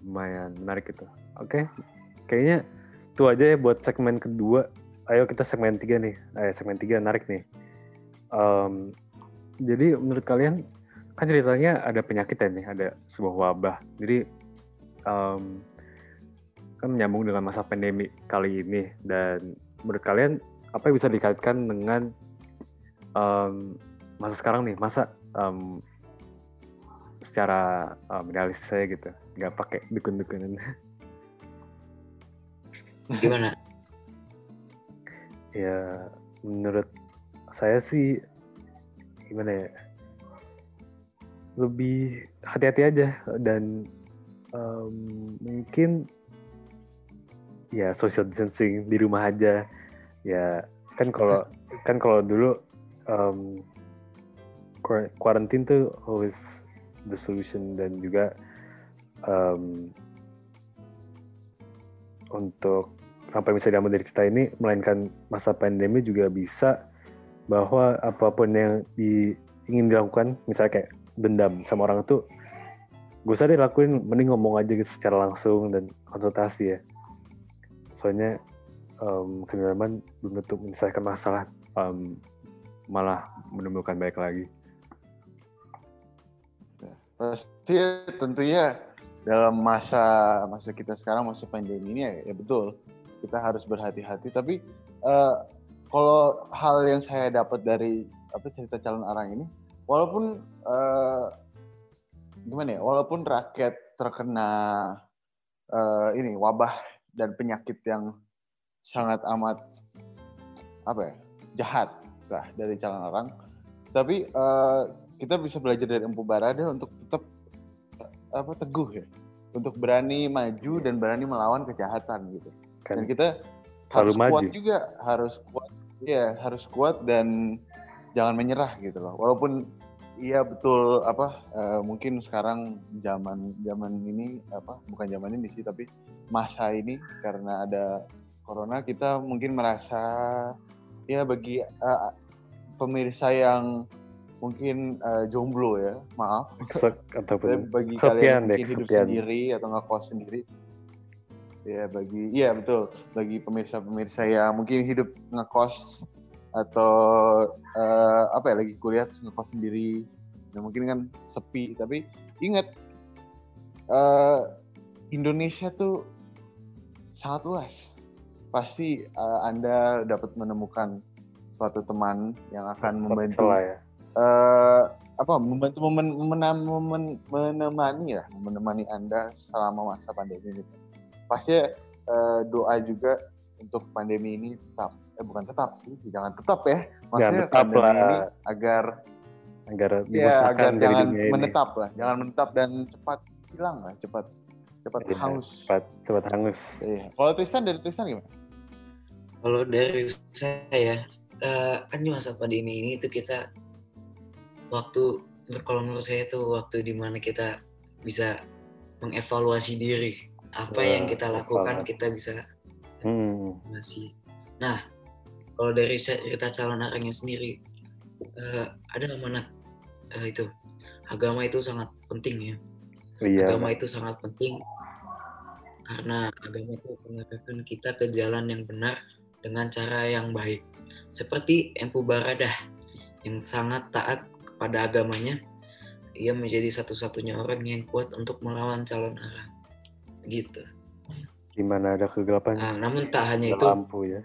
lumayan menarik gitu. Oke, kayaknya itu aja ya buat segmen kedua. Ayo kita segmen tiga nih. Ayo segmen tiga menarik nih. Em, jadi menurut kalian kan ceritanya ada penyakit ya nih, ada sebuah wabah. Jadi em, kan menyambung dengan masa pandemi kali ini dan menurut kalian apa yang bisa dikaitkan dengan em, masa sekarang nih, masa em, secara em, realistis saya gitu, nggak pakai dukun-dukunan. gimana? Ya, menurut saya sih gimana ya? Lebih hati-hati aja dan em, mungkin ya social distancing di rumah aja. Ya, kan kalau kan kalau dulu quar- quarantine tuh always the solution dan juga em, untuk apa yang bisa diambil dari cerita ini melainkan masa pandemi juga bisa bahwa apa pun yang di, ingin dilakukan misalnya kayak dendam sama orang tuh gak usah dilakuin mending ngomong aja gitu secara langsung dan konsultasi ya. Soalnya um, kedendaman belum tentu menyelesaikan masalah em, malah menimbulkan baik lagi. Pasti tentunya dalam masa masa kita sekarang masa pandemi ini ya, ya betul kita harus berhati-hati tapi eh, kalau hal yang saya dapat dari apa cerita calon arang ini walaupun eh, gimana ya? Walaupun rakyat terkena eh, ini wabah dan penyakit yang sangat amat apa ya jahat lah dari calon orang, tapi eh, kita bisa belajar dari Empu Barada untuk tetap apa teguh ya, untuk berani maju dan berani melawan kejahatan gitu. Dan Kan kita selalu harus maju. kuat juga, harus kuat, ya harus kuat dan jangan menyerah gitu loh. Walaupun iya betul apa eh, mungkin sekarang zaman zaman ini apa bukan zaman ini sih tapi masa ini karena ada corona kita mungkin merasa ya bagi eh, pemirsa yang mungkin eh, jomblo ya maaf ataupun bagi kalian mungkin hidup sendiri atau ngekos sendiri ya bagi iya betul. Bagi pemirsa-pemirsa yang mungkin hidup ngekos atau eh, apa ya lagi kuliah terus ngekos sendiri. Ya mungkin kan sepi. Tapi ingat eh, Indonesia tuh sangat luas. Pasti eh, anda dapat menemukan suatu teman yang akan membantu ya. eh apa membantu memen- memen- memen- menemani ya menemani anda selama masa pandemi ini pasti eh, doa juga untuk pandemi ini tetap eh bukan tetap sih jangan tetap ya maksudnya tetap pandemi lah. ini agar agar ya agar dari jangan dunia ini. menetap lah jangan menetap dan cepat hilang lah cepat cepat Iya, hangus Cepat, cepat hangus. Iya. kalau Tristan dari Tristan gimana Kalau dari saya, eh, kan di masa pandemi ini itu kita waktu kalau menurut saya itu waktu di mana kita bisa mengevaluasi diri apa Wah, yang kita lakukan kita bisa Hmm. masih. Nah, kalau dari cerita calon arangnya sendiri, eh, ada amanat eh, itu agama itu sangat penting ya. Iya. Agama itu sangat penting karena agama itu mengarahkan kita ke jalan yang benar dengan cara yang baik. Seperti Empu Baradah yang sangat taat kepada agamanya, ia menjadi satu-satunya orang yang kuat untuk melawan calon arang. Gitu. Gimana ada kegelapan? Nah, namun tak hanya ada itu, lampu ya.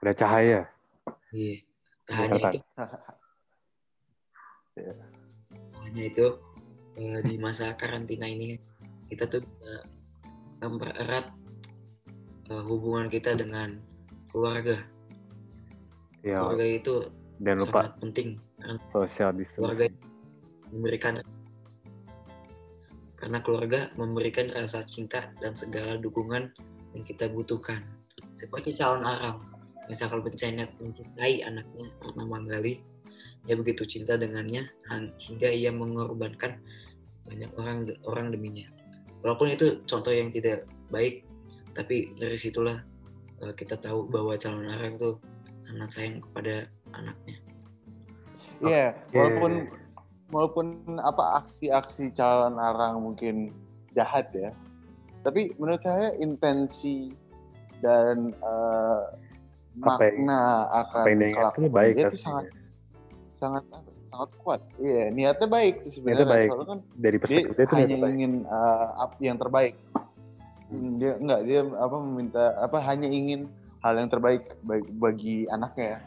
Ada cahaya. iya, tak hanya Kelihatan. itu, Iya. tak hanya itu eh, di masa karantina ini kita tuh bisa mempererat eh, hubungan kita dengan keluarga. Ya, Keluarga itu jangan lupa sangat penting karena social keluarga distancing. memberikan karena keluarga memberikan rasa cinta dan segala dukungan yang kita butuhkan. Seperti calon arang misalkan bencana mencintai anaknya bernama Gali ia begitu cinta dengannya hingga ia mengorbankan banyak orang orang deminya. Walaupun itu contoh yang tidak baik tapi dari situlah eh, kita tahu bahwa calon arang tuh sangat sayang kepada anaknya. Iya, Oke. walaupun walaupun apa aksi-aksi calon arang mungkin jahat ya, tapi menurut saya intensi dan eh, Apa makna akan yang ingatkan kelakuan baik itu sangat sangat sangat kuat. Iya, niatnya baik sebenarnya. Niatnya baik. Soalnya kan Dari perspektif dia itu hanya baik. ingin up yang terbaik. Hmm, Dia enggak dia apa meminta apa hanya ingin hal yang terbaik bagi, bagi anaknya ya.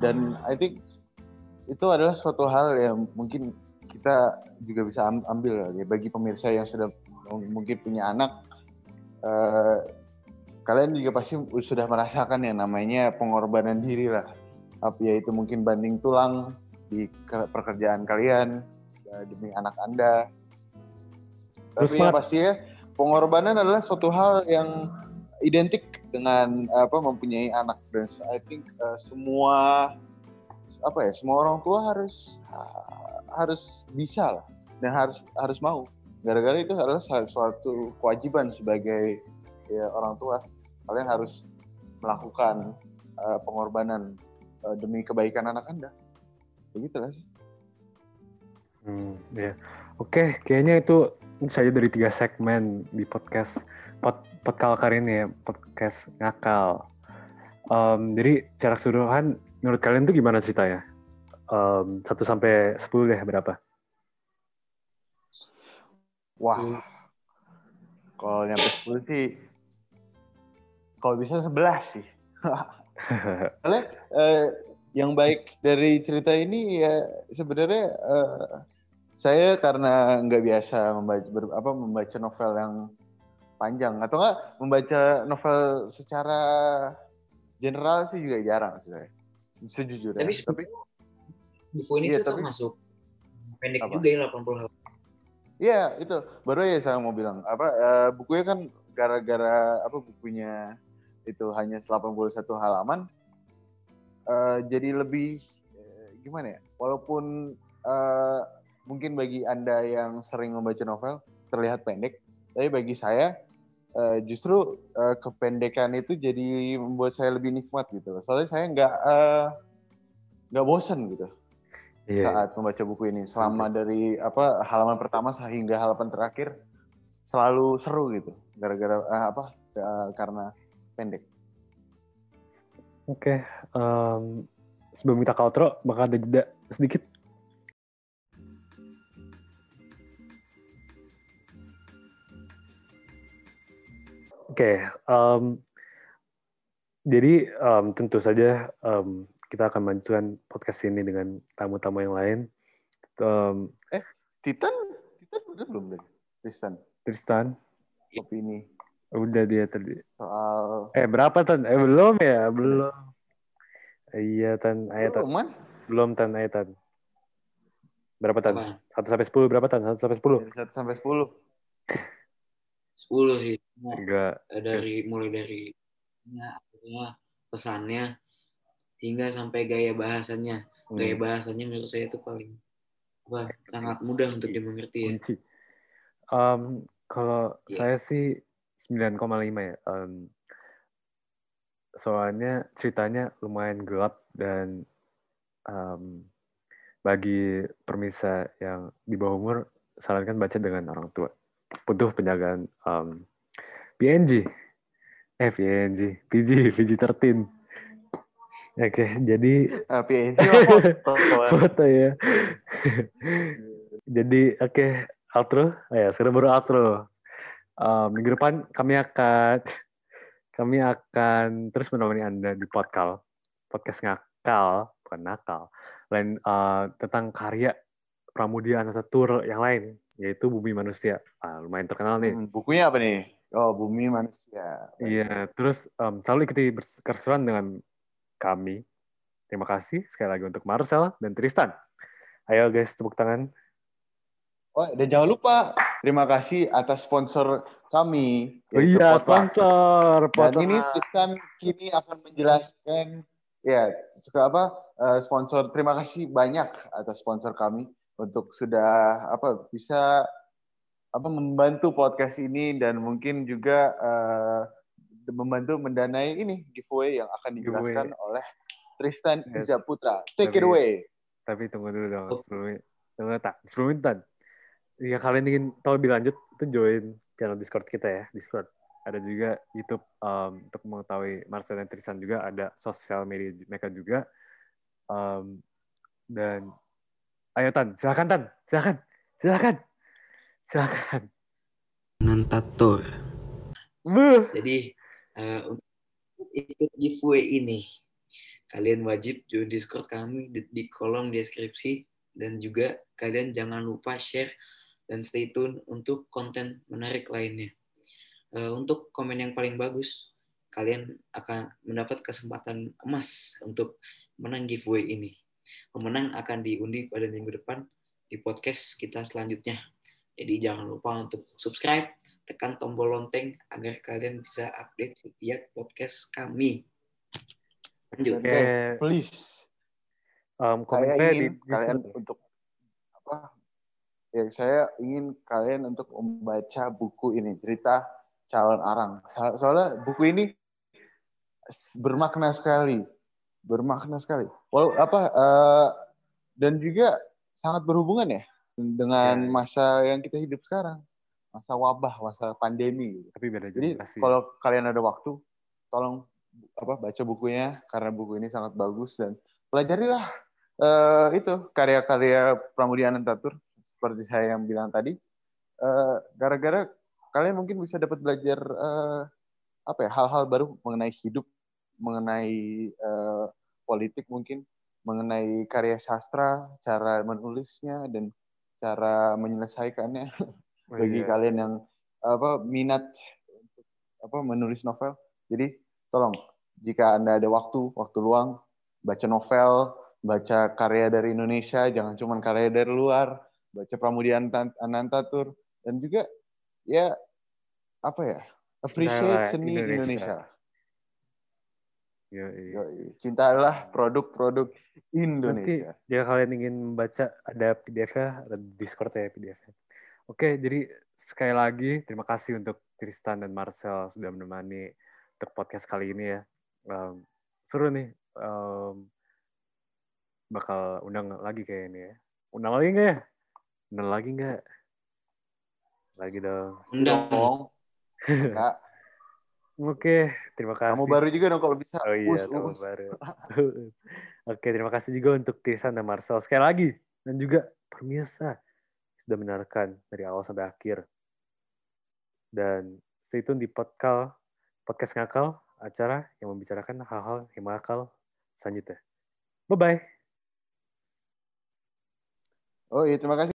Dan I think itu adalah suatu hal yang mungkin kita juga bisa am- ambil ya. Bagi pemirsa yang sudah mungkin punya anak eh, kalian juga pasti sudah merasakan yang namanya pengorbanan diri lah. Ap- yaitu mungkin banding tulang di ke- pekerjaan kalian eh, demi anak anda. Tapi yang pasti ya pengorbanan adalah suatu hal yang identik dengan apa mempunyai anak. Dan I think eh, semua apa ya semua orang tua harus ha- harus bisa lah dan harus harus mau gara-gara itu adalah suatu kewajiban sebagai ya, orang tua kalian harus melakukan eh, pengorbanan eh, demi kebaikan anak anda begitu lah sih. Hmm, ya. Oke, kayaknya itu saja dari tiga segmen di podcast pod, podkal kali ini ya, podcast ngakal. Em, jadi secara keseluruhan, menurut kalian tuh gimana ceritanya? Em, Satu sampai sepuluh deh berapa? wah Hmm. kalau nyampe 10 sih kalau bisa 11 sih Soalnya eh, yang baik dari cerita ini ya sebenarnya eh, saya karena nggak biasa membaca ber, apa membaca novel yang panjang atau enggak membaca novel secara general sih juga jarang sih saya. Sejujurnya. Tapi, Tapi buku ini Iya, tuh tapi- termasuk pendek Apa? juga ya 80 halaman. Iya itu baru ya saya mau bilang apa eh, bukunya kan gara-gara apa bukunya itu hanya 81 halaman eh, jadi lebih eh, gimana ya walaupun eh, mungkin bagi anda yang sering membaca novel terlihat pendek tapi bagi saya eh, justru eh, kependekan itu jadi membuat saya lebih nikmat gitu loh. soalnya saya nggak eh, nggak bosan gitu Iya. saat membaca buku ini selama dari apa halaman pertama hingga halaman terakhir selalu seru gitu gara-gara eh, apa eh, karena pendek Oke. em, sebelum kita ke outro, bakal ada jeda sedikit. Oke. em, jadi em, tentu saja em, kita akan melanjutkan podcast ini dengan tamu-tamu yang lain. Em, Titan Titan udah belum deh Tristan Tristan, opini udah dia tadi. soal Eh berapa tan? Eh belum ya, belum. Iya tan, ayo tan. Roman Belum tan, ayo tan. Berapa tan? Apa? 1 sampai 10 berapa tan? 1 sampai 10? dari 1 sampai 10 10 sih. Enggak. eh, dari mulai dari ya, akhirnya pesannya hingga sampai gaya bahasanya. Gaya Hmm, bahasanya menurut saya itu paling apa, sangat mudah untuk dimengerti ya. kunci. Em, kalau Iya. saya sih 9,5 ya. Em, soalnya ceritanya lumayan gelap dan em, bagi permisa yang di bawah umur sarankan baca dengan orang tua. Butuh penjagaan em, PNG. Eh PNG, PG, PG-13. Oke, jadi uh, PNG foto. foto ya. Jadi oke outro, Oh ya sekarang baru outro. Um, minggu depan kami akan kami akan terus menemani anda di podcast podcast ngakal bukan nakal lain uh, tentang karya Pramudia Anantatur yang lain yaitu Bumi Manusia. Ah, lumayan terkenal nih. Hmm, bukunya apa nih oh bumi manusia Iya, terus um, selalu ikuti bers- keseruan dengan kami. Terima kasih sekali lagi untuk Marcel dan Tristan. Ayo guys, tepuk tangan. oh dan jangan lupa terima kasih atas sponsor kami Oh iya, Potluck. sponsor. Dan Potluck. ini Tristan kini akan menjelaskan ya suka apa eh, sponsor terima kasih banyak atas sponsor kami untuk sudah apa bisa apa membantu podcast ini dan mungkin juga eh, membantu mendanai ini giveaway yang akan dijelaskan oleh Tristan Yes. Iza Putra. Take it Tapi- away. Tapi tunggu dulu dong, Oh. sebelum tunggu tak, sebelum itu. Jika kalian ingin tahu lebih lanjut, itu join channel Discord kita ya, Discord. Ada juga YouTube um, untuk mengetahui Marcel dan Tristan juga ada sosial media mereka juga. Um, dan ayo Tan, silakan Tan, silakan, silakan, silakan. Nantator. Buh. Jadi eh, untuk ikut giveaway ini kalian wajib join Discord kami di, di kolom deskripsi dan juga kalian jangan lupa share dan stay tune untuk konten menarik lainnya. Eh, untuk komen yang paling bagus, kalian akan mendapat kesempatan emas untuk menang giveaway ini. Pemenang akan diundi pada minggu depan di podcast kita selanjutnya. Jadi jangan lupa untuk subscribe, tekan tombol lonceng agar kalian bisa update setiap podcast kami. Lanjut. Dan guys, please Um, saya komentarnya di ingin kalian Discord. untuk apa ya saya ingin kalian untuk membaca buku ini cerita calon arang So- soalnya buku ini bermakna sekali bermakna sekali Walau apa eh, dan juga sangat berhubungan ya dengan Ya. masa yang kita hidup sekarang masa wabah masa pandemi gitu. Tapi beda jadi generasi. kalau kalian ada waktu tolong apa baca bukunya karena buku ini sangat bagus dan pelajarilah eh, itu karya-karya Pramudia Anantatur seperti saya yang bilang tadi Eh, gara-gara kalian mungkin bisa dapat belajar eh, apa ya hal-hal baru mengenai hidup mengenai eh, politik mungkin mengenai karya sastra cara menulisnya dan cara menyelesaikannya Oh, bagi iya. kalian yang apa minat untuk apa menulis novel. Jadi tolong jika Anda ada waktu, waktu luang, baca novel, baca karya dari Indonesia, jangan cuma karya dari luar, baca Pramudia Anantatur dan juga ya apa ya? appreciate seni Indonesia. Indonesia. Yoi. Yoi. Cintailah produk-produk Nanti Indonesia. jika kalian ingin membaca ada PDF-nya, ada di Discord ya PDF-nya. Oke, jadi sekali lagi terima kasih untuk Tristan dan Marcel sudah menemani untuk podcast kali ini ya. Em, seru nih. Em, bakal undang lagi kayak ini ya. Undang lagi nggak ya? Undang lagi nggak? Lagi dong. Undang. Dong. Kak, Oke, terima kasih. kamu baru juga dong kalau bisa. Oh iya, Us, tamu us. baru. Oke, terima kasih juga untuk Tristan dan Marcel sekali lagi. Dan juga pemirsa sudah mendengarkan dari awal sampai akhir. Dan stay tune di podcast, podcast ngakal, acara yang membicarakan hal-hal yang mengakal selanjutnya. Bye-bye. Oh iya, terima kasih.